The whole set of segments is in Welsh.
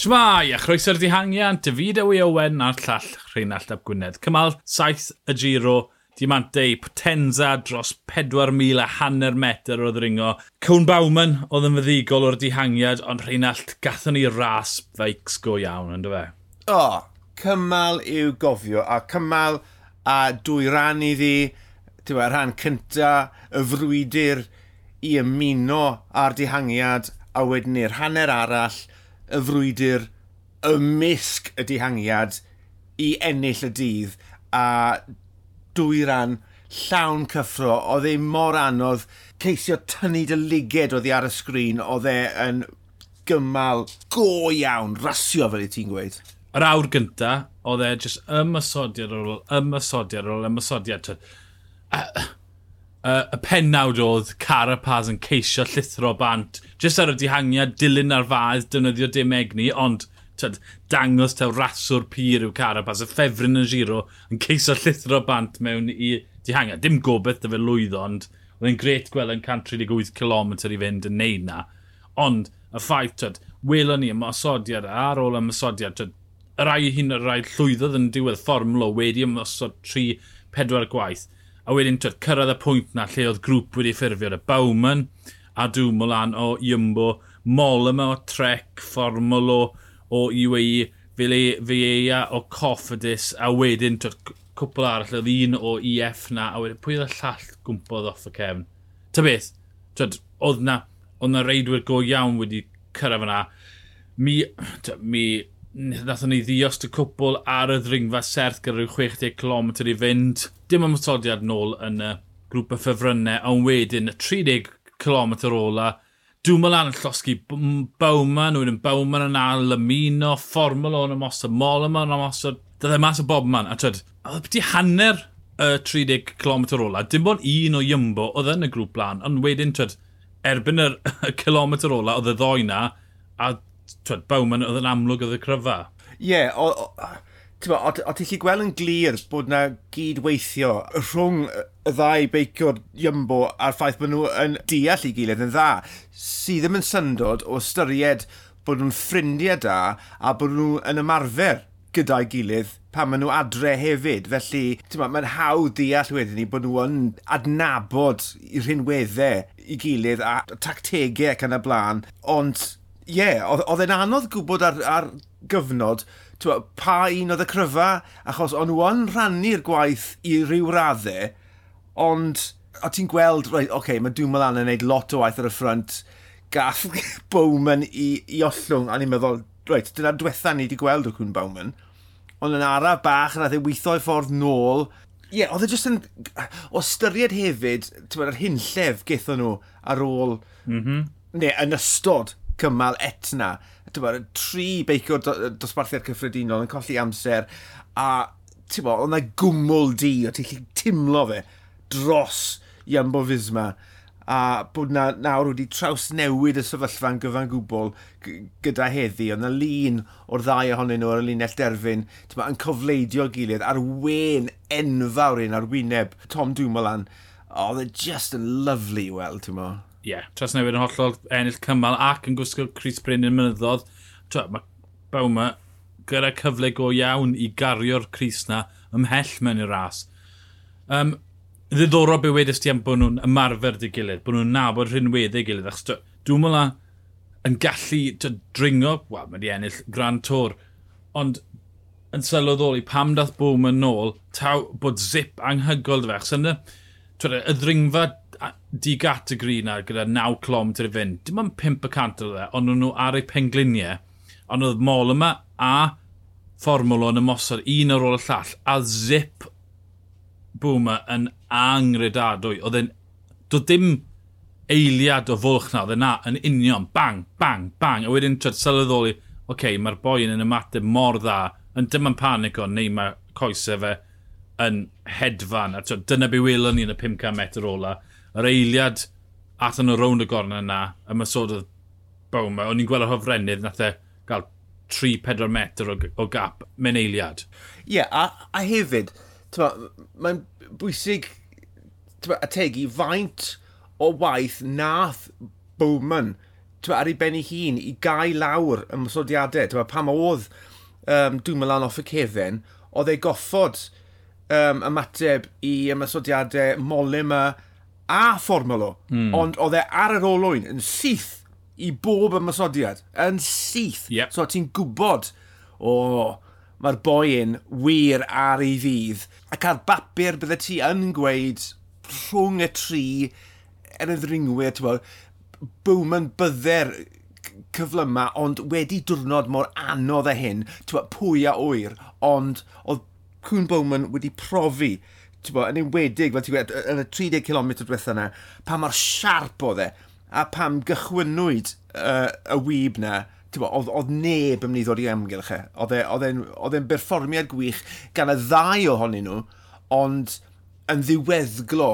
Shmai, a chroeso'r dihangian, David Ewy Owen a'r llall Rheinald Ap Gwynedd. Cymal saith y giro, Diamante i Potenza dros 4,000 a hanner metr oedd ringo. Cwn Bauman oedd yn fyddigol o'r dihangiad, ond Rheinald gathon ni ras feics go iawn, ynddo fe? O, oh, cymal i'w gofio, a cymal a dwy ran iddi, ti'n e, rhan cynta, y frwydr i ymuno a'r dihangiad, a wedyn i'r hanner arall, y frwydr ymysg y dihangiad i ennill y dydd a dwy ran llawn cyffro, oedd e mor anodd ceisio tynnu dy liged oedd e ar y sgrin, oedd e yn gymal go iawn, rasio fel i ti'n gweud. Yr awr gynta, oedd e jyst ymysodiad ar ôl, ymysodiad ar ôl, ymysodiad. A, uh, y pennawd oedd Carapaz yn ceisio llithro bant. Jyst ar y dihangiad, dilyn ar fadd, defnyddio dim egni, ond tyd, dangos taw raswr pyr yw Carapaz. Y ffefryn yn giro yn ceisio llithro bant mewn i dihangiad. Dim gobeith dy fe lwyddo, ond oedd e'n gret gweld yn 138 km i fynd yn neud na. Ond y ffaith, tyd, welon ni ymosodiad ar ôl ymosodiad tyd, y rai hyn y rai llwyddodd yn diwedd fformlo wedi ymosod 3-4 gwaith a wedyn twyd, cyrraedd y pwynt na lle oedd grŵp wedi ffurfio. Y Bowman a Dwmolan o Iumbo, Molyma o Trek, Formolo o UAE, Fiea o Coffedus, a wedyn twyd, cwpl arall, oedd un o EF na, a wedyn pwy oedd y llall gwmpodd off y cefn. Ta beth, twyd, oedd na, oedd na reidwyr go iawn wedi cyrraedd yna. Mi, twyd, mi nathon ni ddios y cwbl ar y ddringfa serth gyda rhyw 60 km i fynd. Dim ymwysodiad nôl yn y grŵp y ffefrynnau, ond wedyn y 30 km ola, dwi'n Dwmolan yn llosgu Bowman, wedyn Bowman yn al ymuno, Formel o'n ymosod, yma, yn ymosod, dydde mas o bobman. A twyd, oedd beth hanner y 30 km ola, dim bod un o Iymbo oedd yn y grŵp blaen, ond wedyn twyd, erbyn y, y kilometr ola, oedd y ddoi na, a twyd, Bowman oedd yn amlwg oedd y cryfa. Ie, yeah, o, o, o ti'n lli gweld yn glir bod na gydweithio rhwng y ddau beicio'r Iambo a'r ffaith bod nhw yn deall i gilydd yn dda, sydd ddim yn syndod o styried bod nhw'n ffrindiau da a bod nhw yn ymarfer gyda'i gilydd pan maen nhw adre hefyd. Felly, mae'n hawdd deall wedyn ni bod nhw yn adnabod i'r rhinweddau i gilydd a tactegau ac yn y blaen. Ond ie, yeah, oedd e'n anodd gwybod ar, ar gyfnod twa, pa un oedd y cryfa, achos o'n nhw'n rhannu'r gwaith i ryw raddau, ond o ti'n gweld, right, oce, okay, mae Dwi'n Dumoulin yn neud lot o waith ar y ffrant, gath Bowman i, i ollwng, a ni'n meddwl, right, dyna diwetha ni wedi gweld o Cwn Bowman, ond yn araf bach, yn ei weithio i ffordd nôl. Ie, yeah, oedd e jyst yn... O styried hefyd, ti'n meddwl, yr hyn llef gyda nhw ar ôl... Mm -hmm. Ne, yn ystod cymal etna. Bod, tri beicio'r dosbarthiad cyffredinol yn colli amser a ti'n bod, oedd yna gwmwl di o ti'n lli timlo fe dros Iambo Fisma a bod na, nawr wedi traws newid y sefyllfa'n gyfan gwbl gyda heddi. Oedd y lun o'r ddau ohonyn nhw ar y linell derfyn ma, yn cofleidio gilydd ar wen enfawr un ar wyneb Tom Dumoulin. Oedd oh, e just yn lyflu i weld, ti'n mo yeah, tras newid yn hollol ennill cymal ac yn gwisgo Chris Bryn yn mynyddodd. Twa, mae Bawma gyda cyfle go iawn i gario'r Chris na ymhell mewn i'r ras. Um, ddiddorol be wedys ti am bod nhw'n ymarfer dy gilydd, bod nhw'n nabod rhinweddau gilydd, achos dwi'n mwyn yn gallu dringo, wel, mae di ennill Grand Tour, ond yn sylweddoli pam dath Bowman nôl, taw bod zip anghygol dy fe, achos yna, y ddringfa di gategori na gyda 9 clom i fynd. Dim ond 5% o dde, ond nhw ar eu pengliniau. Ond oedd mol yma a fformwl yn ymosod un ar ôl y llall a zip bwma yn angredadwy. Oedd e'n... Doedd dim eiliad o fwlch na, oedd e'n yn union, bang, bang, bang. A wedyn trwy'r sylweddoli, oce, okay, mae'r boi yn ymateb mor dda, yn dim yn panic o, neu mae coesau fe yn hedfan. A tywed, dyna be welon ni yn y 500 metr ola yr eiliad athyn nhw rownd y gorna yna, y mysodd Bowma, o'n i'n gweld yr hofrennydd, nath e gael 3-4 metr o, o gap mewn eiliad. Ie, yeah, a, a hefyd, mae'n bwysig ma, ategu faint o waith nath Bowman ma, ar ei ben ei hun i gau lawr y mysodiadau. Ma, pam oedd um, dwi'n mynd off y cefen, oedd ei goffod um, ymateb i ymysodiadau molyma a fformulo, mm. ond oedd e ar yr olwyn yn syth i bob ymysodiad. Yn syth. Yep. So ti'n gwybod, o, oh, mae'r boen wir ar ei fydd. Ac ar bapur bydde ti yn gweud rhwng y tri yn y ddringwyr, ti'n bod, Bowman bydde'r cyflyma, ond wedi diwrnod mor anodd a hyn, ti'n bod, pwy a wyr, ond oedd Cwn Bowman wedi profi bo, yn enwedig, fel ti'n gweud, yn y 30 km diwethaf yna, pa mor siarp oedd e, a pam gychwynwyd uh, y wyb na, oedd, oedd neb yn mynd i ddod i amgylch e. Oedd e, e'n berfformiad gwych gan y ddau ohonyn nhw, ond yn ddiweddglo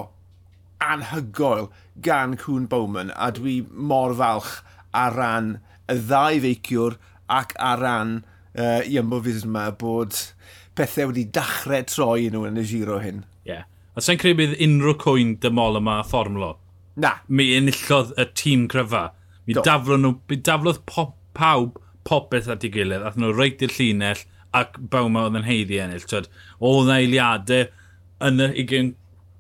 anhygoel gan Cwn Bowman, a dwi mor falch ar ran y ddau feiciwr ac ar ran uh, i ymbo yma bod pethau wedi dachrau troi nhw yn y giro hyn. Yeah. A sa'n credu bydd unrhyw cwyn dymol yma fformlo. Na. Mi enillodd y tîm cryfa. Mi Do. nhw, mi daflodd pop, pawb popeth at ei gilydd. Ath nhw reit i'r llinell ac bawma oedd yn heiddi ennill. Twyd, o na eiliadau yn y 20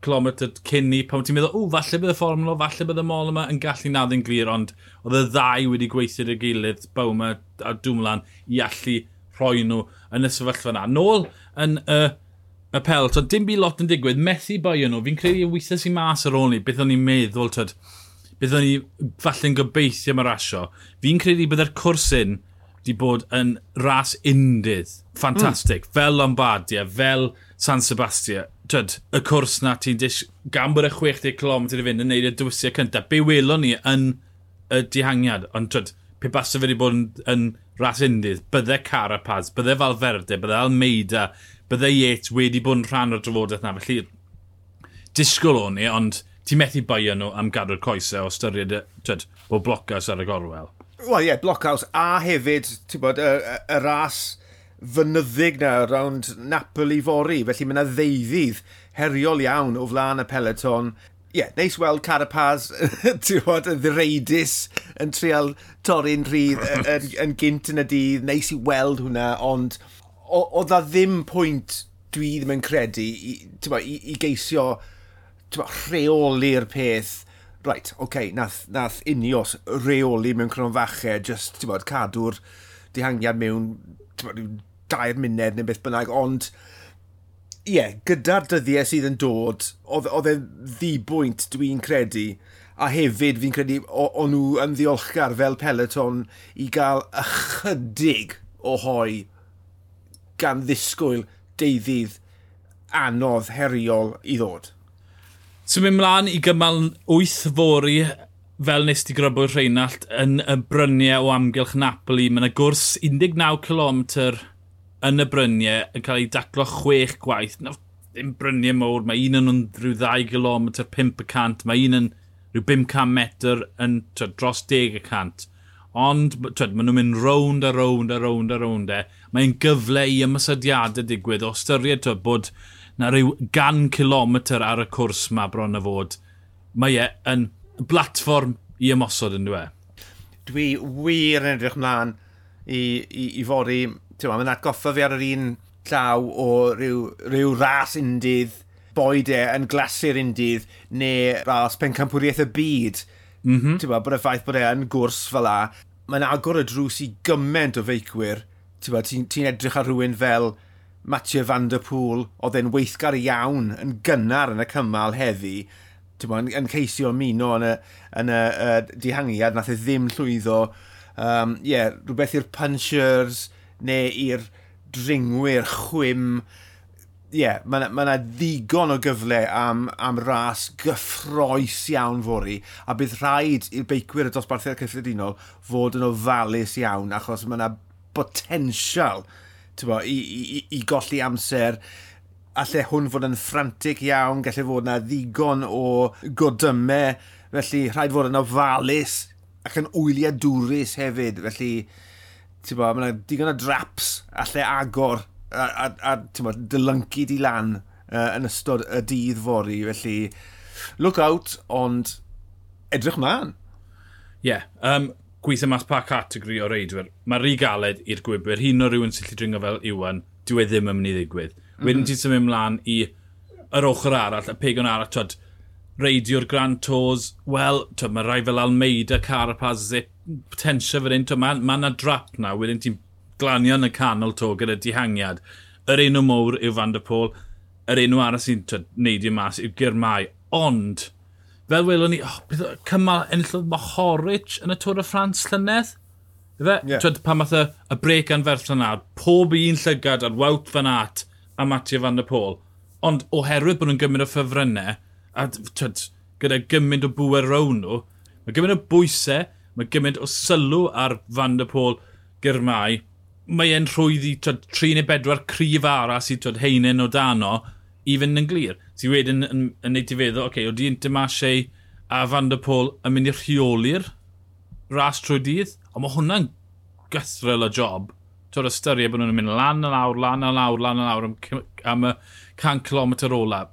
km cyn ni, pan ti'n meddwl, o, falle bydd y fformlo, falle bydd y mol yma yn gallu nad yn glir, ond oedd y ddau wedi gweithio'r gilydd, bawma a dwmlan, i allu rhoi nhw yn y sefyllfa yna. Nôl yn y... Uh, y pel, so dim byd lot yn digwydd, methu boi nhw, fi'n credu weithiau sy'n mas ar ôl ni, beth o'n i'n meddwl, tyd, beth o'n i falle'n gobeithio mae'r asio. Fi'n credu byddai'r cwrsyn di bod yn ras undydd. Ffantastig. Mm. Fel Lombardia, fel San Sebastian. Tyd, y cwrs na ti'n dis gan bod y 60 km i fynd yn neud y dywysiau cyntaf, be welon ni yn y dihangiad, ond tyd, pe basa fe wedi bod yn, yn ras undydd, byddai Carapaz, byddai Falferde, byddai Almeida, byddai Yates wedi bod yn rhan o'r drafodaeth na. Felly, disgwyl o'n i, ond ti'n methu baio nhw am gadw'r coesau o styried tyd, o blocaws ar y gorwel. Wel ie, yeah, blocaws a hefyd, ti'n bod, y, y, y ras fynyddig na rawn Napoli fori, felly mae yna ddeuddydd heriol iawn o flaen y peleton. Ie, yeah, neis weld Carapaz, ti'n bod, yn ddireidus yn trial torri'n rhydd yn, yn, yn gynt yn y dydd, neis i weld hwnna, ond oedd a ddim pwynt dwi ddim yn credu i, bo, i, i geisio bo, rheoli'r peth. Right, oce, okay, nath, nath unios reoli mewn cronfachau, just, ti'n bod, cadw'r dihangiad mewn, ti'n bod, dair munud neu beth bynnag, ond, ie, yeah, gyda'r dyddiau sydd yn dod, oedd e ddibwynt dwi'n credu, a hefyd fi'n credu o'n nhw yn ddiolchgar fel peleton i gael ychydig o hoi gan ddisgwyl deuddydd anodd heriol i ddod. So mynd mlaen i gymal 8 fori fel nes ti grybwyr Rheinald yn y bryniau o amgylch Napoli. Mae yna gwrs 19 km yn y bryniau yn cael ei daclo 6 gwaith. Na, ddim bryniau mowr, mae un yn rhyw 2 km, 500, mae un yn rhyw 500 metr yn dros 10 y cant. Ond, twyd, maen nhw'n mynd rownd a rownd a rownd a rownd e. Mae'n gyfle i ymysydiadau digwydd o styried twyd, bod na rhyw gan kilometr ar y cwrs ma bron y fod. Mae e yn blatfform i ymosod yn dweud. Dwi wir yn edrych mlaen i, i, i fori, ti'n mae'n atgoffa fi ar yr un llaw o ryw, ryw ras undydd, boed e yn glasur undydd, neu ras pencampwriaeth y byd Mm -hmm. Ti'n bod y ffaith bod e yn gwrs fel la, mae'n agor y drws i gymaint o feicwyr. Ti'n ti, ti edrych ar rhywun fel Mathieu van der Pŵl, oedd e'n weithgar iawn yn gynnar yn y cymal heddi, ti'n bod, yn, yn ceisio mino yn y, yn y, y dihangiad, nath e ddim llwyddo. Um, yeah, rhywbeth i'r punchers neu i'r dringwyr chwim, ie, yeah, mae yna ma ddigon o gyfle am, am ras gyffroes iawn fori, a bydd rhaid i'r beicwyr y dosbarthiad cyffredinol fod yn ofalus iawn, achos mae yna potensial bo, i, i, i golli amser, allai hwn fod yn ffrantig iawn, gallai fod yna ddigon o godymau, felly rhaid fod yn ofalus ac yn wyliadwrus hefyd, felly bo, mae yna digon o draps allai agor a, a, a tyma, dylyncu di lan uh, yn ystod y dydd fori, felly look out, ond edrych mlaen. Ie, yeah, um, gweithio mas pa categori o reidwyr. Mae rhy galed i'r gwybwyr, hyn o rhywun sy'n lli dringo fel Iwan, dyw e ddim yn mynd i ddigwydd. Mm -hmm. Wedyn mhm. ti'n symud mlaen i yr ochr arall, y pegon arall, twyd, reidio'r Grand Tours, wel, twyd, mae rai fel Almeida, Carapaz, Zip, potensio fan hyn, twyd, mae yna ma drap na, wedyn ti'n glanio yn y canol to gyda dihangiad. Yr enw mowr yw Van der Pôl, yr enw arall sy'n neud i mas yw Girmai. Ond, fel welwn ni, oh, cymal enillodd Mohoric yn y Tôr y Ffrans llynedd? Fe, Yeah. Twyd, pan math y, y brec anferth yna, pob un llygad ar wawt fan at a Mattia Van der Pôl. Ond oherwydd bod nhw'n gymryd o ffefrynnau, a twyd, gyda gymryd o bwer rown nhw, mae gymryd o bwysau, mae gymryd o sylw ar Van der Pôl gyrmau, mae e'n rhwydd i twyd, tri neu bedwar cryf ara i twyd, heinen o dano i fynd yn glir. Si wedyn yn, yn, yn neud i feddwl, oce, okay, oeddi Intermarché e a Van der Pôl yn mynd i rheoli'r ras trwy dydd, ond mae hwnna'n gythrel o job. Tor ystyried bod nhw'n mynd lan a lawr, lan a lawr, lan a lawr am, am y 100 km ola.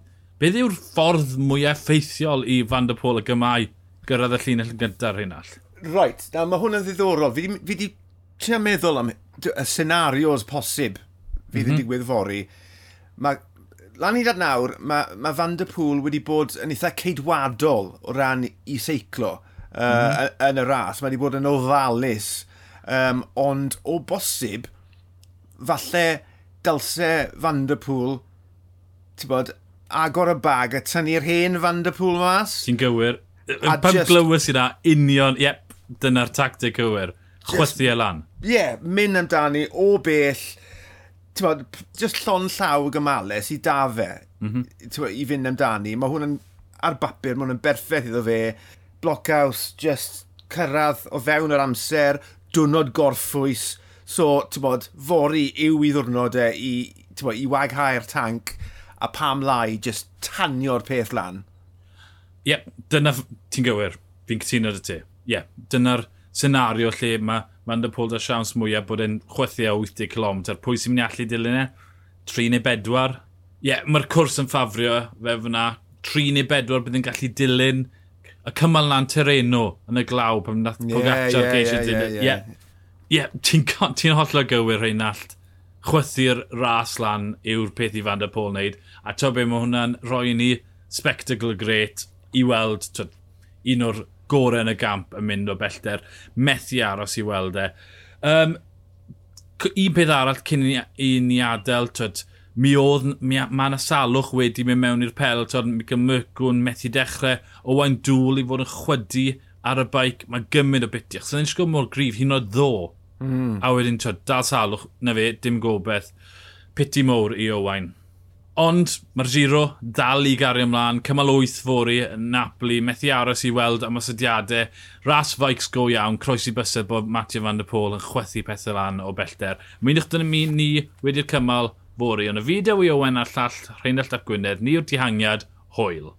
Beth yw'r ffordd mwyaf effeithiol i Van der Pôl y gymau gyrraedd y llinell yn gyntaf all? Right, na mae hwnna'n ddiddorol. Fi wedi meddwl am y scenarios posib fydd mm -hmm. yn mhm. digwydd fori. mae lan i dad nawr, mae, mae Van der Pŵl wedi bod yn eitha ceidwadol o ran i seiclo uh, mm -hmm. yn y ras. Mae wedi bod yn ofalus, um, ond o bosib, falle dylse Van der Pŵl, ti'n bod, agor y bag a tynnu'r hen Van der Pŵl mas. Ti'n gywir. Pam just... glywys i na, union, yep, dyna'r tactic gywir chwythu e lan. Ie, yeah, mynd amdani o bell, ti'n bod, just llon llaw gymalus i da fe, mm -hmm. i fynd amdani. Mae hwn yn, ar bapur, mae hwn yn berffaith iddo fe. Blockhouse, just cyrraedd o fewn yr amser, dwrnod gorffwys. So, ti'n bod, fori yw i ddwrnod e i, bod, i waghau'r tank, a pam lai just tanio'r peth lan. Ie, yeah, dyna ti'n gywir. Fi'n cytuno dy ti. Ie, yeah, dyna'r senario lle mae Van der Pôl da siawns mwyaf bod e'n chwethio 80 km. Pwy sy'n mynd i allu dilyn e? 3 neu 4? Ie, yeah, mae'r cwrs yn ffafrio fe fyna. 3 neu 4 bydd yn gallu dilyn y cymal na'n tereno yn y glaw pan nath Pogacar yeah, geisio yeah, Ie, yeah, yeah. yeah. ti'n ti o gywir Reinald. Chwythu'r ras lan yw'r peth i Van der Pôl wneud. A to be mae hwnna'n rhoi ni spectacle great i weld un o'r gorau yn y gamp yn mynd o bellter, methu aros i weld e. Um, un peth arall cyn i, i ni adael, twyd, mi oedd, mi, mae yna salwch wedi mynd mewn i'r pel, twyd, mi gymrygwn methu dechrau, o wain dŵl i fod yn chwydu ar y baic, mae gymryd o bitiach. Sa'n so, eisiau mor grif, hi'n oed ddo. Mm. A wedyn, twyd, dal salwch, na fe, dim gobeith. Piti mowr i Owain. Ond mae'r giro dal i gario ymlaen, cymal 8 fori yn Napoli, methu aros i weld am osodiadau, ras faics go iawn, croesi bysau bod Matthew van der Pôl yn chwethu pethau lan o bellter. Mwynwch dyna mi ni wedi'r cymal fori, ond y fideo i Owen a'r llall Rheinald Ap Gwynedd, ni yw'r dihangiad, hwyl.